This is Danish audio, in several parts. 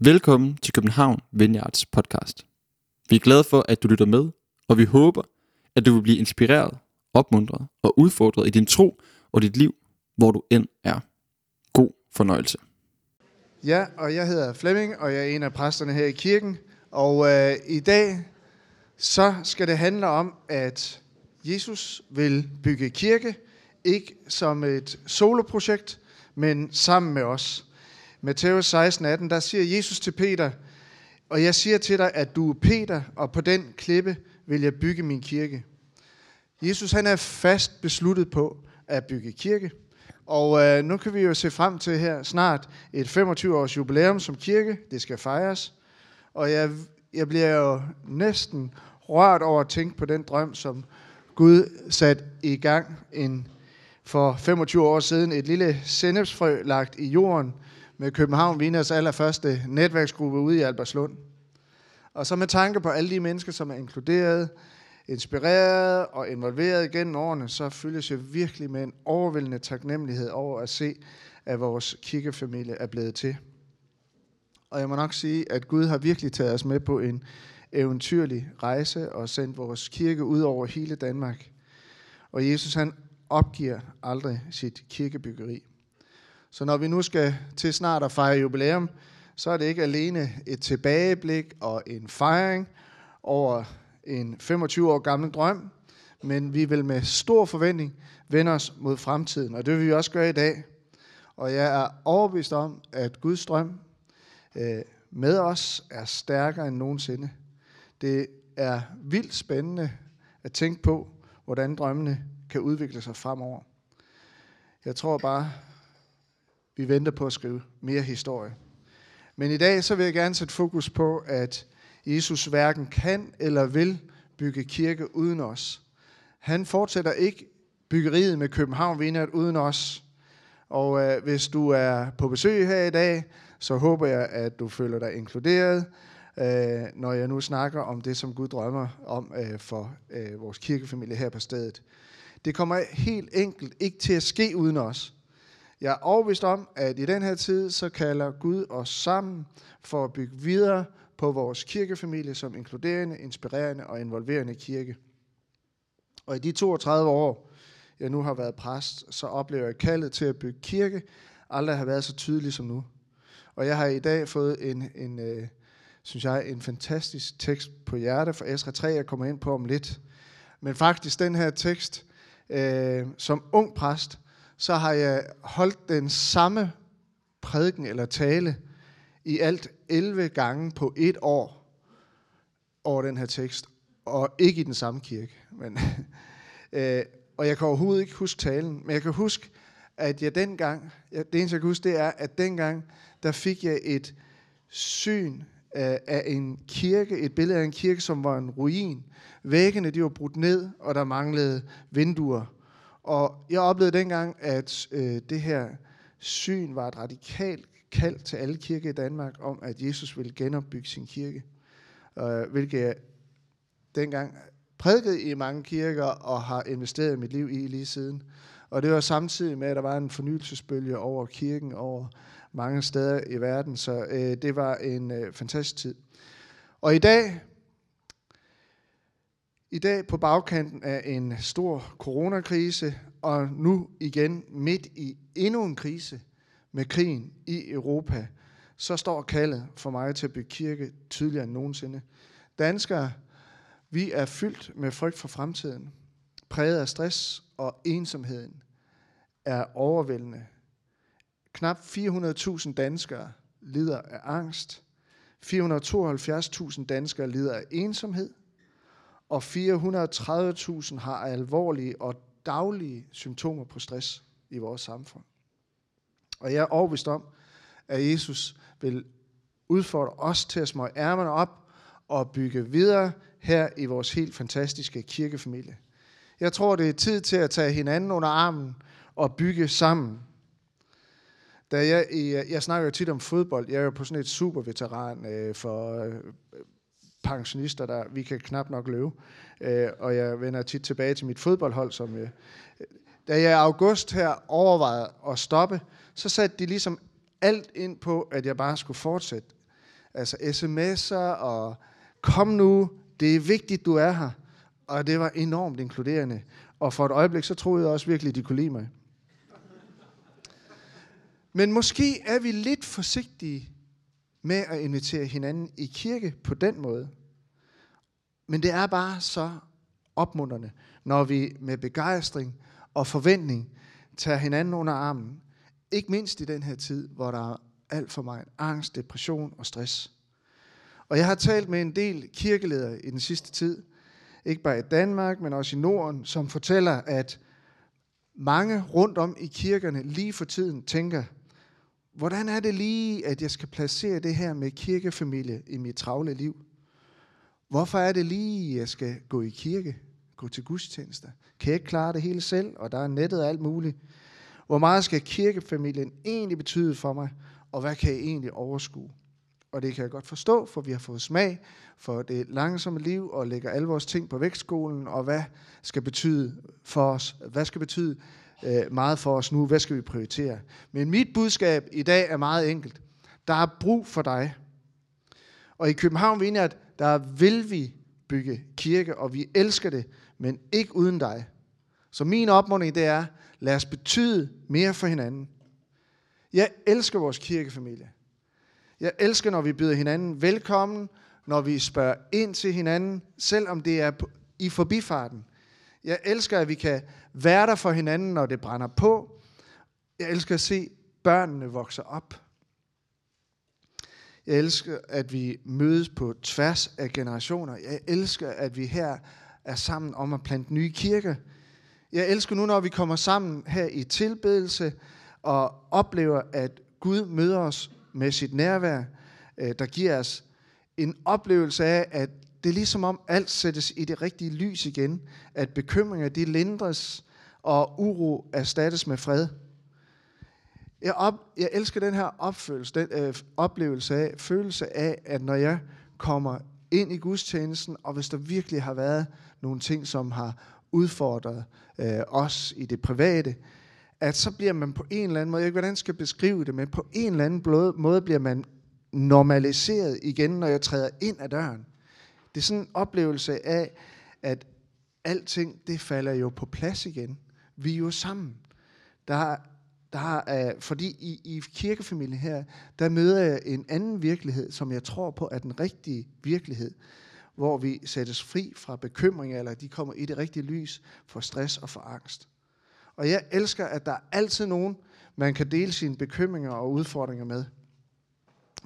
Velkommen til København Vineyards podcast. Vi er glade for, at du lytter med, og vi håber, at du vil blive inspireret, opmuntret og udfordret i din tro og dit liv, hvor du end er. God fornøjelse. Ja, og jeg hedder Flemming, og jeg er en af præsterne her i kirken. Og øh, i dag, så skal det handle om, at Jesus vil bygge kirke, ikke som et soloprojekt, men sammen med os. Matthæus 16, 18, der siger Jesus til Peter, og jeg siger til dig, at du er Peter, og på den klippe vil jeg bygge min kirke. Jesus han er fast besluttet på at bygge kirke. Og øh, nu kan vi jo se frem til her snart et 25-års jubilæum som kirke. Det skal fejres. Og jeg, jeg bliver jo næsten rørt over at tænke på den drøm, som Gud satte i gang en, for 25 år siden. Et lille sennepsfrø lagt i jorden med København Viners allerførste netværksgruppe ude i Albertslund. Og så med tanke på alle de mennesker, som er inkluderet, inspireret og involveret gennem årene, så føles jeg virkelig med en overvældende taknemmelighed over at se, at vores kirkefamilie er blevet til. Og jeg må nok sige, at Gud har virkelig taget os med på en eventyrlig rejse og sendt vores kirke ud over hele Danmark. Og Jesus han opgiver aldrig sit kirkebyggeri. Så når vi nu skal til snart at fejre jubilæum, så er det ikke alene et tilbageblik og en fejring over en 25 år gammel drøm, men vi vil med stor forventning vende os mod fremtiden, og det vil vi også gøre i dag. Og jeg er overbevist om, at Guds drøm øh, med os er stærkere end nogensinde. Det er vildt spændende at tænke på, hvordan drømmene kan udvikle sig fremover. Jeg tror bare, vi venter på at skrive mere historie. Men i dag så vil jeg gerne sætte fokus på, at Jesus hverken kan eller vil bygge kirke uden os. Han fortsætter ikke byggeriet med København Vineyard uden os. Og øh, hvis du er på besøg her i dag, så håber jeg, at du føler dig inkluderet, øh, når jeg nu snakker om det, som Gud drømmer om øh, for øh, vores kirkefamilie her på stedet. Det kommer helt enkelt ikke til at ske uden os. Jeg er overbevist om, at i den her tid, så kalder Gud os sammen for at bygge videre på vores kirkefamilie som inkluderende, inspirerende og involverende kirke. Og i de 32 år, jeg nu har været præst, så oplever jeg kaldet til at bygge kirke aldrig har været så tydelig som nu. Og jeg har i dag fået en, en øh, synes jeg, en fantastisk tekst på hjerte fra Esra 3, jeg kommer ind på om lidt. Men faktisk den her tekst, øh, som ung præst, så har jeg holdt den samme prædiken eller tale i alt 11 gange på et år over den her tekst, og ikke i den samme kirke. Men, øh, og jeg kan overhovedet ikke huske talen, men jeg kan huske, at jeg dengang, det eneste jeg kan huske, det er, at dengang, der fik jeg et syn af, af en kirke, et billede af en kirke, som var en ruin. Væggene, de var brudt ned, og der manglede vinduer. Og jeg oplevede dengang, at øh, det her syn var et radikalt kald til alle kirker i Danmark om, at Jesus ville genopbygge sin kirke. Øh, hvilket jeg dengang prædikede i mange kirker og har investeret mit liv i lige siden. Og det var samtidig med, at der var en fornyelsesbølge over kirken, over mange steder i verden. Så øh, det var en øh, fantastisk tid. Og i dag, i dag på bagkanten af en stor coronakrise, og nu igen midt i endnu en krise med krigen i Europa, så står kaldet for mig til at bygge kirke tydeligere end nogensinde. Danskere, vi er fyldt med frygt for fremtiden, præget af stress og ensomheden er overvældende. Knap 400.000 danskere lider af angst. 472.000 danskere lider af ensomhed og 430.000 har alvorlige og daglige symptomer på stress i vores samfund. Og jeg er overbevist om, at Jesus vil udfordre os til at smøge ærmerne op og bygge videre her i vores helt fantastiske kirkefamilie. Jeg tror, det er tid til at tage hinanden under armen og bygge sammen. Da jeg, jeg snakker jo tit om fodbold. Jeg er jo på sådan et superveteran øh, for øh, pensionister, der vi kan knap nok løbe. Øh, og jeg vender tit tilbage til mit fodboldhold, som Øh, da jeg i august her overvejede at stoppe, så satte de ligesom alt ind på, at jeg bare skulle fortsætte. altså sms'er og kom nu, det er vigtigt, du er her. Og det var enormt inkluderende. Og for et øjeblik, så troede jeg også virkelig, de kunne lide mig. Men måske er vi lidt forsigtige med at invitere hinanden i kirke på den måde. Men det er bare så opmuntrende, når vi med begejstring og forventning tager hinanden under armen. Ikke mindst i den her tid, hvor der er alt for meget angst, depression og stress. Og jeg har talt med en del kirkeledere i den sidste tid, ikke bare i Danmark, men også i Norden, som fortæller, at mange rundt om i kirkerne lige for tiden tænker, hvordan er det lige, at jeg skal placere det her med kirkefamilie i mit travle liv? Hvorfor er det lige, at jeg skal gå i kirke, gå til gudstjenester? Kan jeg ikke klare det hele selv, og der er nettet og alt muligt? Hvor meget skal kirkefamilien egentlig betyde for mig, og hvad kan jeg egentlig overskue? Og det kan jeg godt forstå, for vi har fået smag for det langsomme liv og lægger alle vores ting på vægtskolen, og hvad skal betyde for os? Hvad skal betyde øh, meget for os nu? Hvad skal vi prioritere? Men mit budskab i dag er meget enkelt. Der er brug for dig. Og i København Vineyard, der vil vi bygge kirke, og vi elsker det, men ikke uden dig. Så min opmuntring det er, lad os betyde mere for hinanden. Jeg elsker vores kirkefamilie. Jeg elsker, når vi byder hinanden velkommen, når vi spørger ind til hinanden, selvom det er i forbifarten. Jeg elsker, at vi kan være der for hinanden, når det brænder på. Jeg elsker at se børnene vokse op. Jeg elsker, at vi mødes på tværs af generationer. Jeg elsker, at vi her er sammen om at plante nye kirker. Jeg elsker nu, når vi kommer sammen her i tilbedelse og oplever, at Gud møder os med sit nærvær, øh, der giver os en oplevelse af, at det er ligesom om alt sættes i det rigtige lys igen, at bekymringer de lindres, og uro erstattes med fred. Jeg, op, jeg elsker den her opfølelse, den øh, oplevelse af, følelse af, at når jeg kommer ind i gudstjenesten, og hvis der virkelig har været nogle ting, som har udfordret øh, os i det private, at så bliver man på en eller anden måde, jeg ved ikke, hvordan jeg skal beskrive det, men på en eller anden måde bliver man normaliseret igen, når jeg træder ind ad døren. Det er sådan en oplevelse af, at alting, det falder jo på plads igen. Vi er jo sammen. Der, der er, fordi i, i kirkefamilien her, der møder jeg en anden virkelighed, som jeg tror på er den rigtige virkelighed, hvor vi sættes fri fra bekymringer, eller de kommer i det rigtige lys for stress og for angst. Og jeg elsker, at der er altid nogen, man kan dele sine bekymringer og udfordringer med.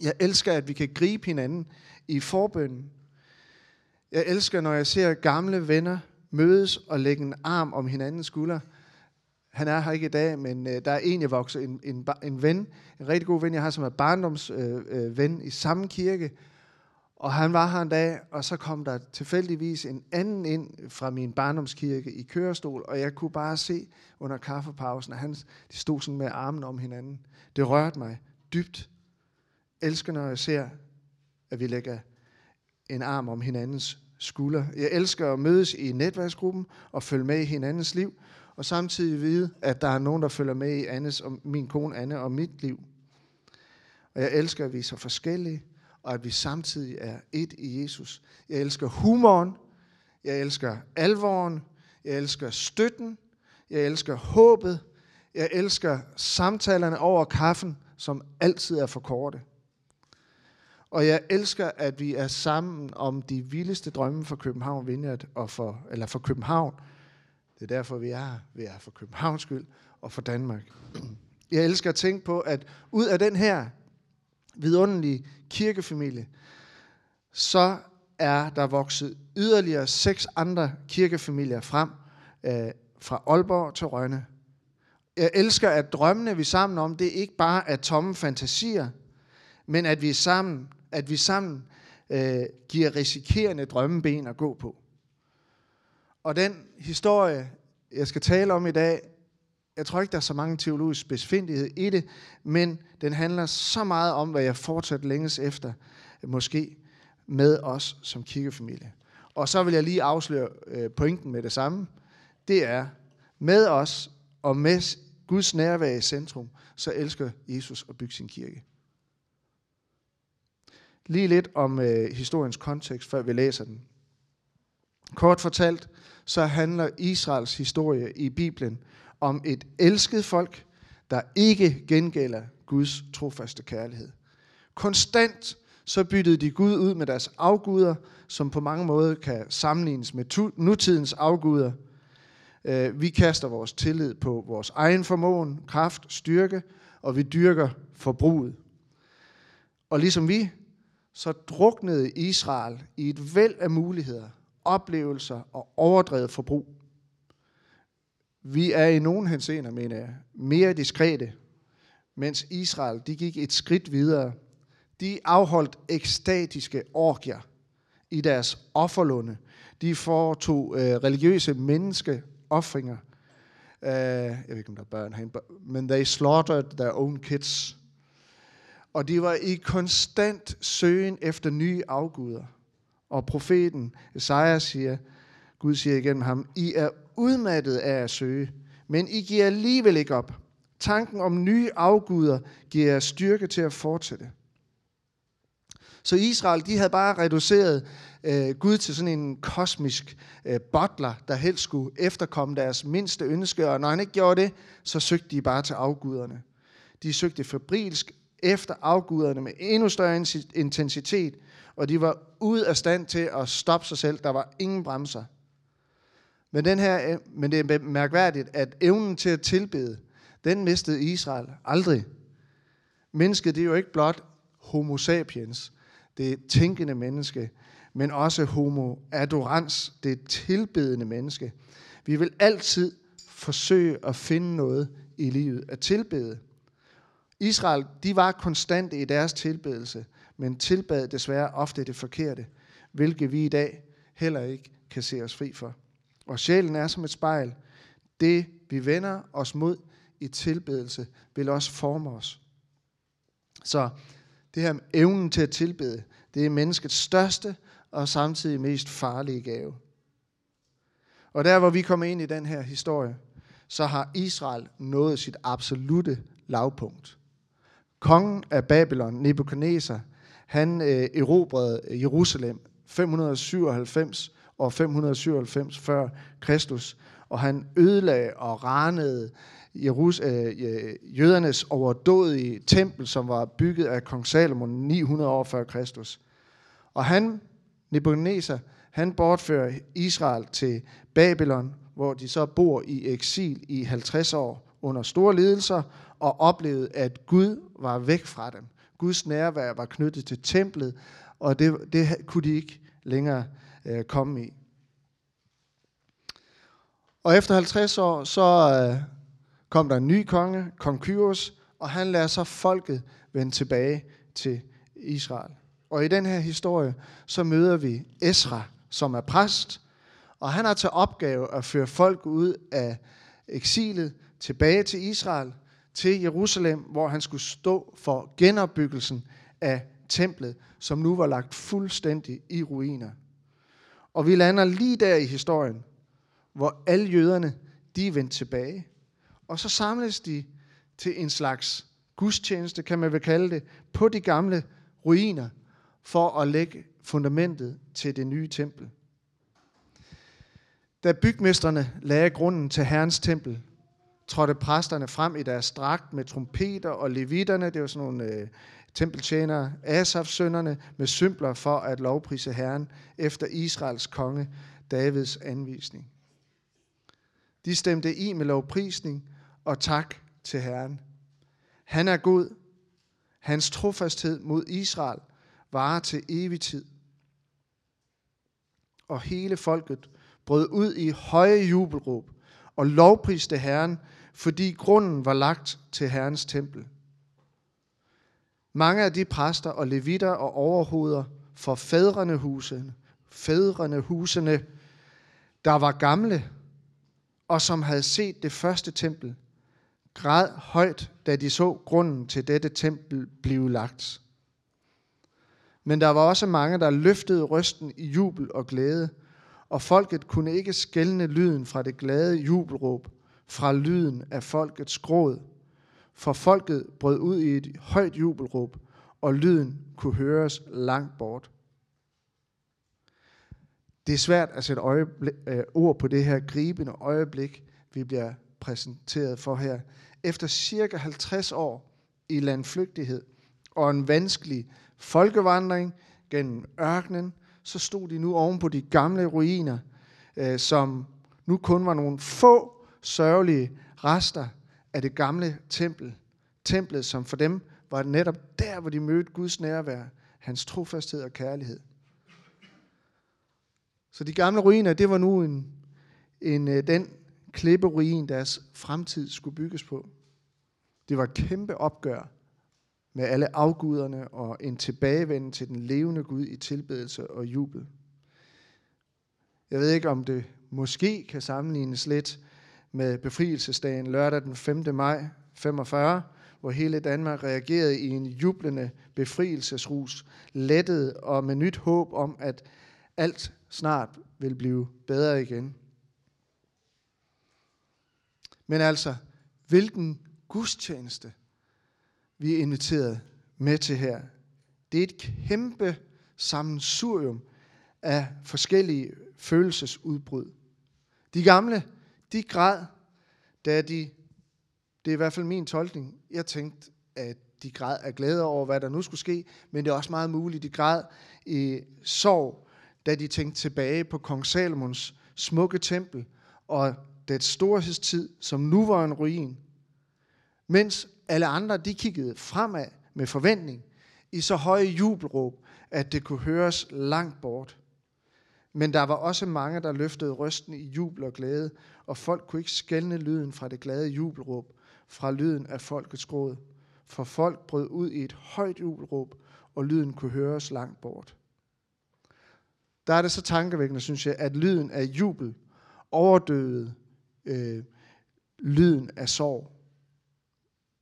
Jeg elsker, at vi kan gribe hinanden i forbønden. Jeg elsker, når jeg ser gamle venner mødes og lægge en arm om hinandens skulder. Han er her ikke i dag, men øh, der er en, jeg vokser, en, en, en ven, en rigtig god ven, jeg har, som er barndomsven øh, øh, i samme kirke. Og han var her en dag, og så kom der tilfældigvis en anden ind fra min barndomskirke i kørestol, og jeg kunne bare se under kaffepausen, at han, de stod sådan med armen om hinanden. Det rørte mig dybt. Elsker, når jeg ser, at vi lægger en arm om hinandens skulder. Jeg elsker at mødes i netværksgruppen og følge med i hinandens liv, og samtidig vide, at der er nogen, der følger med i Annes og min kone Anne og mit liv. Og jeg elsker, at vi er så forskellige, og at vi samtidig er et i Jesus. Jeg elsker humoren, jeg elsker alvoren, jeg elsker støtten, jeg elsker håbet, jeg elsker samtalerne over kaffen, som altid er for korte. Og jeg elsker, at vi er sammen om de vildeste drømme for København Vineyard og for, eller for København. Det er derfor, vi er her. Vi er for Københavns skyld og for Danmark. Jeg elsker at tænke på, at ud af den her vidunderlige kirkefamilie, så er der vokset yderligere seks andre kirkefamilier frem, øh, fra Aalborg til Rønne. Jeg elsker, at drømmene, vi er sammen om, det er ikke bare er tomme fantasier, men at vi sammen, at vi sammen øh, giver risikerende drømmeben at gå på. Og den historie, jeg skal tale om i dag, jeg tror ikke, der er så mange teologisk besvindelighed i det, men den handler så meget om, hvad jeg fortsat længes efter, måske med os som kirkefamilie. Og så vil jeg lige afsløre øh, pointen med det samme. Det er, med os og med Guds nærvær i centrum, så elsker Jesus at bygge sin kirke. Lige lidt om øh, historiens kontekst, før vi læser den. Kort fortalt, så handler Israels historie i Bibelen om et elsket folk, der ikke gengælder Guds trofaste kærlighed. Konstant så byttede de Gud ud med deres afguder, som på mange måder kan sammenlignes med nutidens afguder. Øh, vi kaster vores tillid på vores egen formåen, kraft, styrke, og vi dyrker forbruget. Og ligesom vi, så druknede Israel i et væld af muligheder, oplevelser og overdrevet forbrug. Vi er i nogen henseender, mener jeg, mere diskrete, mens Israel de gik et skridt videre. De afholdt ekstatiske orgier i deres offerlunde. De foretog øh, religiøse menneskeoffringer. Uh, jeg ved ikke, om der er børn herinde, men they slaughtered their own kids. Og de var i konstant søgen efter nye afguder. Og profeten Esajas siger, Gud siger igennem ham, I er udmattet af at søge, men I giver alligevel ikke op. Tanken om nye afguder giver jer styrke til at fortsætte. Så Israel, de havde bare reduceret øh, Gud til sådan en kosmisk øh, butler, der helst skulle efterkomme deres mindste ønske, og når han ikke gjorde det, så søgte de bare til afguderne. De søgte febrilsk efter afguderne med endnu større intensitet, og de var ude af stand til at stoppe sig selv. Der var ingen bremser. Men, den her, øh, men det er mærkværdigt, at evnen til at tilbede, den mistede Israel aldrig. Mennesket det er jo ikke blot homo sapiens, det tænkende menneske, men også homo adorans, det tilbedende menneske. Vi vil altid forsøge at finde noget i livet at tilbede. Israel, de var konstante i deres tilbedelse, men tilbad desværre ofte det forkerte, hvilket vi i dag heller ikke kan se os fri for. Og sjælen er som et spejl. Det, vi vender os mod i tilbedelse, vil også forme os. Så det her evnen til at tilbede, det er menneskets største og samtidig mest farlige gave. Og der, hvor vi kommer ind i den her historie, så har Israel nået sit absolute lavpunkt. Kongen af Babylon, Nebuchadnezzar, han øh, erobrede øh, Jerusalem 597 og 597 før Kristus, og han ødelagde og ranede Jerus, øh, øh, jødernes overdådige tempel, som var bygget af kong Salomon 900 år før Kristus. Og han, Nebuchadnezzar, han bortfører Israel til Babylon, hvor de så bor i eksil i 50 år under store lidelser, og oplevede, at Gud var væk fra dem. Guds nærvær var knyttet til templet, og det, det kunne de ikke længere øh, komme i. Og efter 50 år, så øh, kom der en ny konge, kong Kyros, og han lader så folket vende tilbage til Israel. Og i den her historie, så møder vi Esra, som er præst, og han har til opgave at føre folk ud af eksilet tilbage til Israel, til Jerusalem, hvor han skulle stå for genopbyggelsen af templet, som nu var lagt fuldstændig i ruiner. Og vi lander lige der i historien, hvor alle jøderne, de er vendt tilbage. Og så samles de til en slags gudstjeneste, kan man vel kalde det, på de gamle ruiner, for at lægge fundamentet til det nye tempel. Da bygmesterne lagde grunden til Herrens tempel, trådte præsterne frem i deres dragt med trompeter og levitterne, det var sådan nogle øh, tempeltjenere, Asafs sønnerne med symbler for at lovprise Herren efter Israels konge Davids anvisning. De stemte i med lovprisning og tak til Herren. Han er god. Hans trofasthed mod Israel varer til evig tid. Og hele folket brød ud i høje jubelråb og lovpriste Herren, fordi grunden var lagt til Herrens tempel. Mange af de præster og levitter og overhoveder for fædrene husene, fædrene husene, der var gamle, og som havde set det første tempel, græd højt, da de så grunden til dette tempel blive lagt. Men der var også mange, der løftede røsten i jubel og glæde, og folket kunne ikke skælne lyden fra det glade jubelråb, fra lyden af folkets gråd. For folket brød ud i et højt jubelråb, og lyden kunne høres langt bort. Det er svært at sætte øjeblik, øh, ord på det her gribende øjeblik, vi bliver præsenteret for her. Efter cirka 50 år i landflygtighed og en vanskelig folkevandring gennem ørkenen, så stod de nu oven på de gamle ruiner, øh, som nu kun var nogle få sørgelige rester af det gamle tempel. Templet, som for dem var netop der, hvor de mødte Guds nærvær, hans trofasthed og kærlighed. Så de gamle ruiner, det var nu en, en, øh, den klipperuin, deres fremtid skulle bygges på. Det var et kæmpe opgør med alle afguderne og en tilbagevenden til den levende Gud i tilbedelse og jubel. Jeg ved ikke, om det måske kan sammenlignes lidt med befrielsesdagen lørdag den 5. maj 45, hvor hele Danmark reagerede i en jublende befrielsesrus, lettet og med nyt håb om, at alt snart vil blive bedre igen. Men altså, hvilken gudstjeneste vi er inviteret med til her. Det er et kæmpe sammensurium af forskellige følelsesudbrud. De gamle, de græd, da de, det er i hvert fald min tolkning, jeg tænkte, at de græd af glæde over, hvad der nu skulle ske, men det er også meget muligt, de græd i sorg, da de tænkte tilbage på kong Salomons smukke tempel og det storhedstid, som nu var en ruin. Mens alle andre, de kiggede fremad med forventning i så høje jubelråb, at det kunne høres langt bort. Men der var også mange, der løftede røsten i jubel og glæde, og folk kunne ikke skælne lyden fra det glade jubelråb, fra lyden af folkets gråd. For folk brød ud i et højt jubelråb, og lyden kunne høres langt bort. Der er det så tankevækkende, synes jeg, at lyden af jubel overdøde øh, lyden af sorg.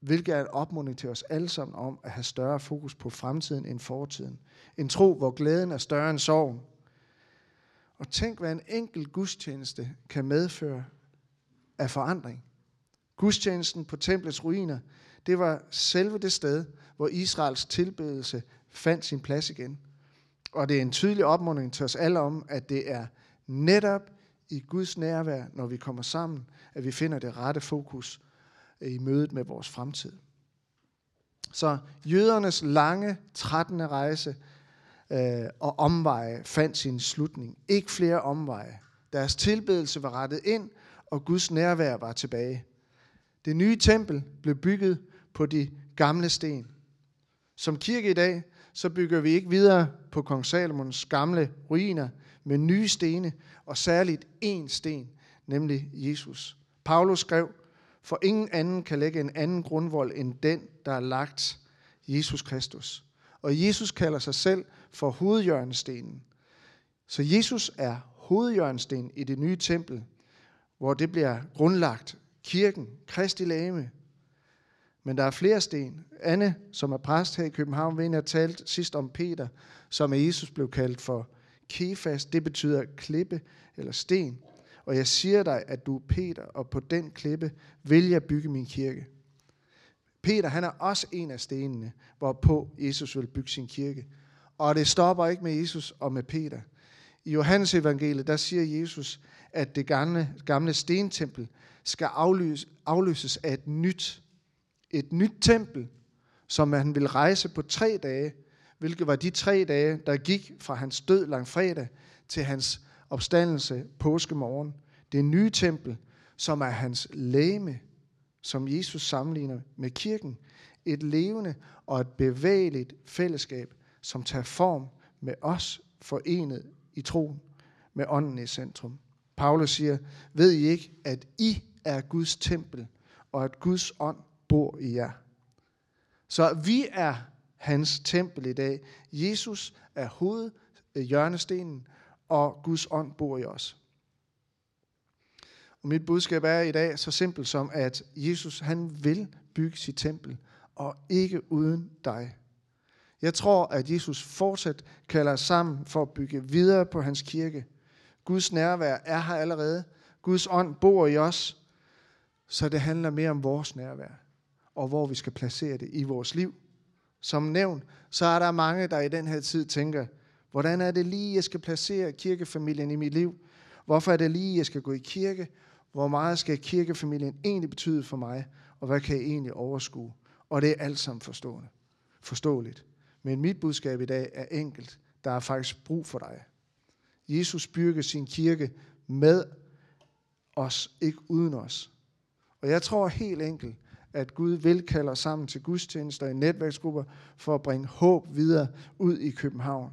Hvilket er en opmuntring til os alle sammen om at have større fokus på fremtiden end fortiden. En tro, hvor glæden er større end sorgen. Og tænk, hvad en enkelt gudstjeneste kan medføre af forandring. Gudstjenesten på templets ruiner, det var selve det sted, hvor Israels tilbedelse fandt sin plads igen. Og det er en tydelig opmuntring til os alle om, at det er netop i Guds nærvær, når vi kommer sammen, at vi finder det rette fokus øh, i mødet med vores fremtid. Så jødernes lange, 13. rejse øh, og omveje fandt sin slutning. Ikke flere omveje. Deres tilbedelse var rettet ind, og Guds nærvær var tilbage. Det nye tempel blev bygget på de gamle sten. Som kirke i dag, så bygger vi ikke videre på kong Salomons gamle ruiner med nye stene, og særligt én sten, nemlig Jesus. Paulus skrev, for ingen anden kan lægge en anden grundvold end den, der er lagt Jesus Kristus. Og Jesus kalder sig selv for hovedjørnestenen. Så Jesus er hovedjørnestenen i det nye tempel, hvor det bliver grundlagt. Kirken, Kristi lame. Men der er flere sten. Anne, som er præst her i København, ved at talt sidst om Peter, som af Jesus blev kaldt for Kefas. Det betyder klippe eller sten. Og jeg siger dig, at du er Peter, og på den klippe vil jeg bygge min kirke. Peter, han er også en af stenene, hvorpå Jesus vil bygge sin kirke. Og det stopper ikke med Jesus og med Peter. I Johannes evangeliet, der siger Jesus, at det gamle, gamle stentempel skal afløses, afløses af et nyt. Et nyt tempel, som han vil rejse på tre dage, hvilket var de tre dage, der gik fra hans død langfredag til hans opstandelse påskemorgen. Det nye tempel, som er hans læme, som Jesus sammenligner med kirken. Et levende og et bevægeligt fællesskab, som tager form med os forenet i troen med ånden i centrum. Paulus siger, ved I ikke, at I er Guds tempel, og at Guds ånd bor i jer. Så vi er hans tempel i dag. Jesus er hoved, hjørnestenen, og Guds ånd bor i os. Mit budskab er i dag så simpelt som, at Jesus han vil bygge sit tempel, og ikke uden dig. Jeg tror, at Jesus fortsat kalder os sammen for at bygge videre på hans kirke. Guds nærvær er her allerede. Guds ånd bor i os. Så det handler mere om vores nærvær, og hvor vi skal placere det i vores liv, Som nævnt, så er der mange, der i den her tid tænker, hvordan er det lige, jeg skal placere kirkefamilien i mit liv? Hvorfor er det lige, jeg skal gå i kirke? Hvor meget skal kirkefamilien egentlig betyde for mig? Og hvad kan jeg egentlig overskue? Og det er alt sammen forstående. forståeligt. Men mit budskab i dag er enkelt. Der er faktisk brug for dig. Jesus bygger sin kirke med os, ikke uden os. Og jeg tror helt enkelt, at Gud vil kalde os sammen til gudstjenester i netværksgrupper for at bringe håb videre ud i København.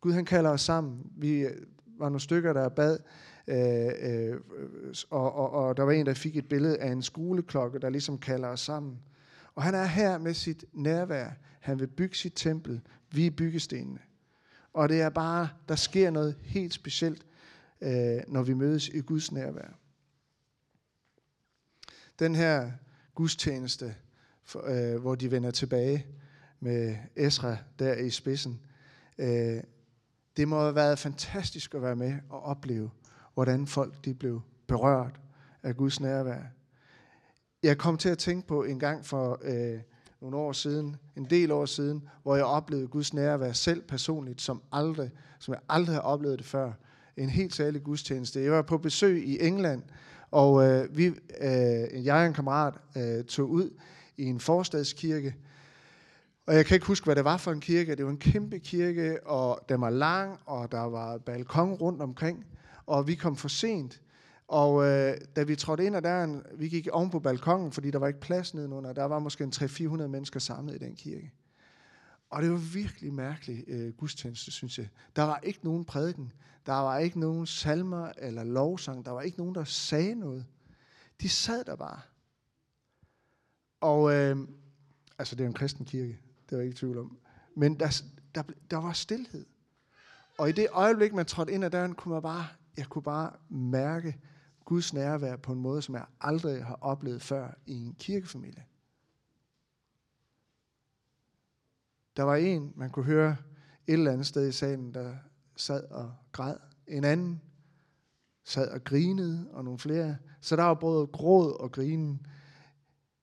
Gud han kalder os sammen. Vi øh, var nogle stykker, der bad, øh, øh, og, og, og der var en, der fik et billede af en skoleklokke, der ligesom kalder os sammen. Og han er her med sit nærvær. Han vil bygge sit tempel. Vi er byggestenene. Og det er bare, der sker noget helt specielt, øh, når vi mødes i Guds nærvær. Den her gudstjeneste, for, øh, hvor de vender tilbage med Esra der i spidsen, øh, det må have været fantastisk at være med og opleve, hvordan folk de blev berørt af Guds nærvær. Jeg kom til at tænke på en gang for øh, nogle år siden, en del år siden, hvor jeg oplevede Guds nærvær selv personligt, som, aldrig, som jeg aldrig har oplevet det før. En helt særlig gudstjeneste. Jeg var på besøg i England, og øh, vi, øh, jeg og en kammerat øh, tog ud i en forstadskirke, og jeg kan ikke huske, hvad det var for en kirke. Det var en kæmpe kirke, og den var lang, og der var balkon rundt omkring. Og vi kom for sent. Og øh, da vi trådte ind ad døren, vi gik oven på balkongen, fordi der var ikke plads nedenunder. Der var måske en 300-400 mennesker samlet i den kirke. Og det var virkelig mærkelig øh, gudstjeneste, synes jeg. Der var ikke nogen prædiken. Der var ikke nogen salmer eller lovsang. Der var ikke nogen, der sagde noget. De sad der bare. Og øh, altså, det er en kristen kirke. Det var ikke tvivl om. Men der, der, der var stillhed. Og i det øjeblik, man trådte ind ad døren, kunne man bare, jeg kunne bare mærke Guds nærvær på en måde, som jeg aldrig har oplevet før i en kirkefamilie. Der var en, man kunne høre et eller andet sted i salen, der sad og græd. En anden sad og grinede, og nogle flere. Så der var både gråd og grinen.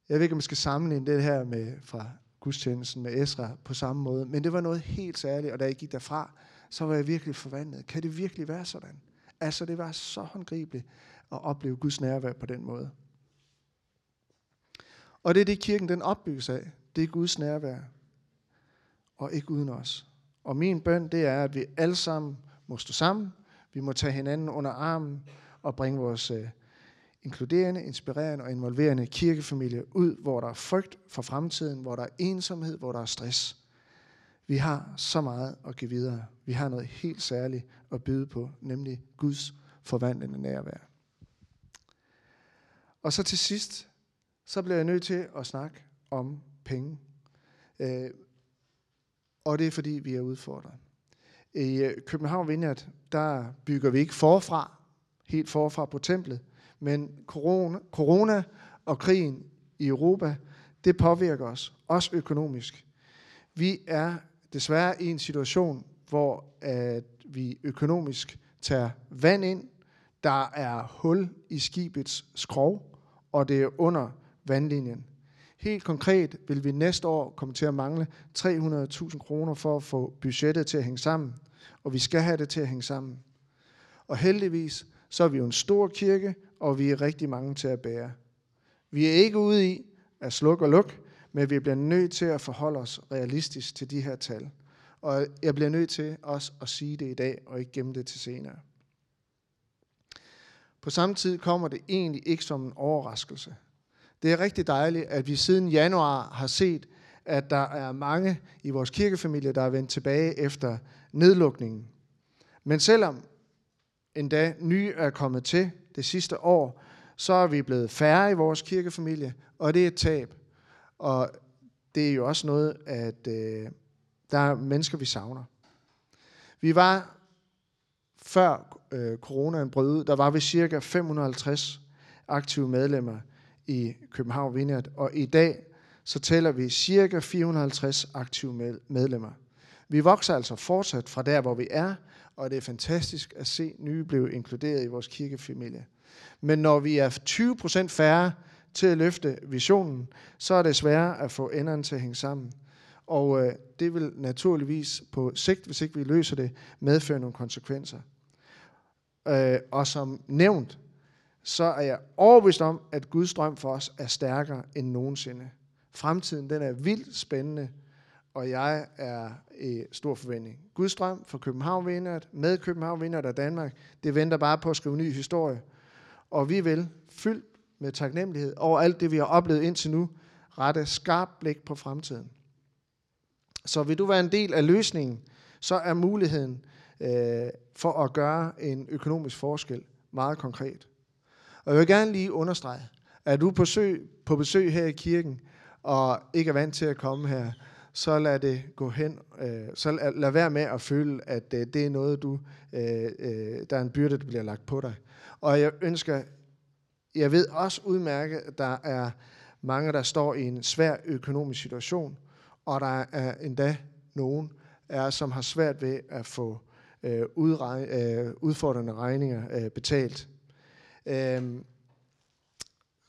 Jeg ved ikke, om jeg skal sammenligne det her med fra gudstjenesten med Esra på samme måde. Men det var noget helt særligt, og da jeg gik derfra, så var jeg virkelig forvandlet. Kan det virkelig være sådan? Altså, det var så håndgribeligt at opleve Guds nærvær på den måde. Og det er det, kirken den opbygges af. Det er Guds nærvær. Og ikke uden os. Og min bøn, det er, at vi alle sammen må stå sammen. Vi må tage hinanden under armen og bringe vores øh, inkluderende, inspirerende og involverende kirkefamilie ud, hvor der er frygt for fremtiden, hvor der er ensomhed, hvor der er stress. Vi har så meget at give videre. Vi har noget helt særligt at byde på, nemlig Guds forvandlende nærvær. Og så til sidst, så bliver jeg nødt til at snakke om penge. Øh, og det er fordi, vi er udfordret. I øh, København Vineyard, der bygger vi ikke forfra, helt forfra på templet, men corona, corona og krigen i Europa, det påvirker os, også økonomisk. Vi er desværre i en situation, hvor at vi økonomisk tager vand ind, der er hul i skibets skrov, og det er under vandlinjen. Helt konkret vil vi næste år komme til at mangle 300.000 kroner for at få budgettet til at hænge sammen, og vi skal have det til at hænge sammen. Og heldigvis, så er vi jo en stor kirke, og vi er rigtig mange til at bære. Vi er ikke ude i at slukke og lukke, men vi bliver nødt til at forholde os realistisk til de her tal. Og jeg bliver nødt til også at sige det i dag, og ikke gemme det til senere. På samme tid kommer det egentlig ikke som en overraskelse. Det er rigtig dejligt, at vi siden januar har set, at der er mange i vores kirkefamilie, der er vendt tilbage efter nedlukningen. Men selvom endda nye er kommet til det sidste år, så er vi blevet færre i vores kirkefamilie, og det er et tab. Og det er jo også noget, at øh, der er mennesker, vi savner. Vi var, før øh, coronaen brød ud, der var vi cirka 550 aktive medlemmer i København Vineyard, og i dag så tæller vi cirka 450 aktive medlemmer. Vi vokser altså fortsat fra der, hvor vi er, og det er fantastisk at se nye blive inkluderet i vores kirkefamilie. Men når vi er 20% færre til at løfte visionen, så er det sværere at få enderne til at hænge sammen. Og øh, det vil naturligvis på sigt, hvis ikke vi løser det, medføre nogle konsekvenser. Øh, og som nævnt, så er jeg overbevist om, at Guds drøm for os er stærkere end nogensinde. Fremtiden den er vildt spændende, og jeg er i stor forventning. Guds drøm for København Vindert, med København Vindert og Danmark, det venter bare på at skrive ny historie. Og vi vil, fyldt med taknemmelighed over alt det, vi har oplevet indtil nu, rette skarp blik på fremtiden. Så vil du være en del af løsningen, så er muligheden øh, for at gøre en økonomisk forskel meget konkret. Og jeg vil gerne lige understrege, at du på besøg, på besøg her i kirken, og ikke er vant til at komme her, så lad det gå hen. Øh, så lad, lad være med at føle, at øh, det er noget, du, øh, øh, der er en byrde, der bliver lagt på dig. Og jeg ønsker, jeg ved også udmærket, at der er mange, der står i en svær økonomisk situation, og der er endda nogen, er, som har svært ved at få øh, udreg, øh, udfordrende regninger øh, betalt. Øhm,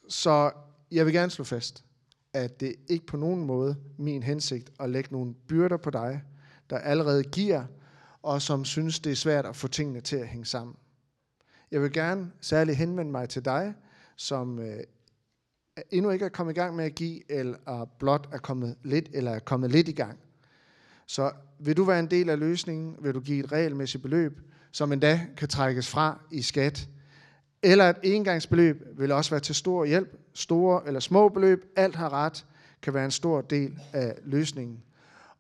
så jeg vil gerne slå fast, at det ikke på nogen måde min hensigt at lægge nogle byrder på dig, der allerede giver, og som synes, det er svært at få tingene til at hænge sammen. Jeg vil gerne særligt henvende mig til dig, som øh, endnu ikke er kommet i gang med at give, eller blot er kommet lidt, eller er kommet lidt i gang. Så vil du være en del af løsningen, vil du give et regelmæssigt beløb, som endda kan trækkes fra i skat, eller et engangsbeløb vil også være til stor hjælp. Store eller små beløb, alt har ret, kan være en stor del af løsningen.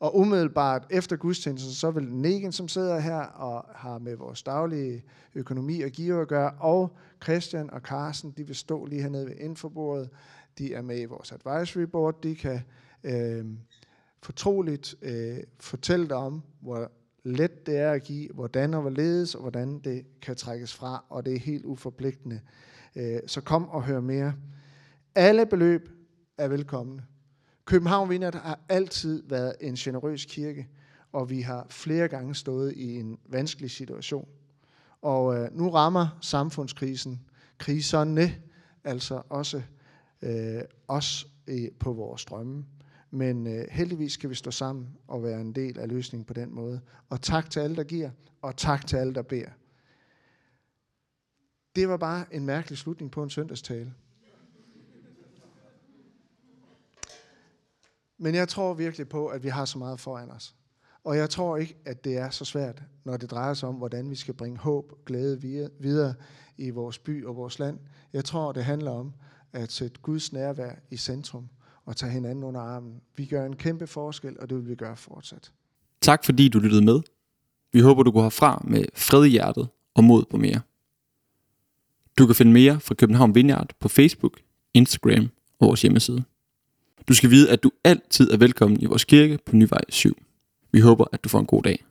Og umiddelbart efter gudstjenesten, så vil Negen, som sidder her og har med vores daglige økonomi og giver at gøre, og Christian og Carsten, de vil stå lige hernede ved infobordet. De er med i vores advisory board. De kan øh, fortroligt øh, fortælle dig om, hvor let det er at give, hvordan og hvorledes, og hvordan det kan trækkes fra, og det er helt uforpligtende. Øh, så kom og hør mere. Alle beløb er velkomne. København Vindert har altid været en generøs kirke, og vi har flere gange stået i en vanskelig situation. Og øh, nu rammer samfundskrisen, kriserne, altså også øh, os øh, på vores drømme. Men øh, heldigvis skal vi stå sammen og være en del af løsningen på den måde. Og tak til alle, der giver, og tak til alle, der beder. Det var bare en mærkelig slutning på en søndagstale. Men jeg tror virkelig på, at vi har så meget foran os. Og jeg tror ikke, at det er så svært, når det drejer sig om, hvordan vi skal bringe håb og glæde videre i vores by og vores land. Jeg tror, det handler om at sætte Guds nærvær i centrum og tage hinanden under armen. Vi gør en kæmpe forskel, og det vil vi gøre fortsat. Tak fordi du lyttede med. Vi håber, du går herfra med fred i hjertet og mod på mere. Du kan finde mere fra København Vineyard på Facebook, Instagram og vores hjemmeside. Du skal vide, at du altid er velkommen i vores kirke på Nyvej 7. Vi håber, at du får en god dag.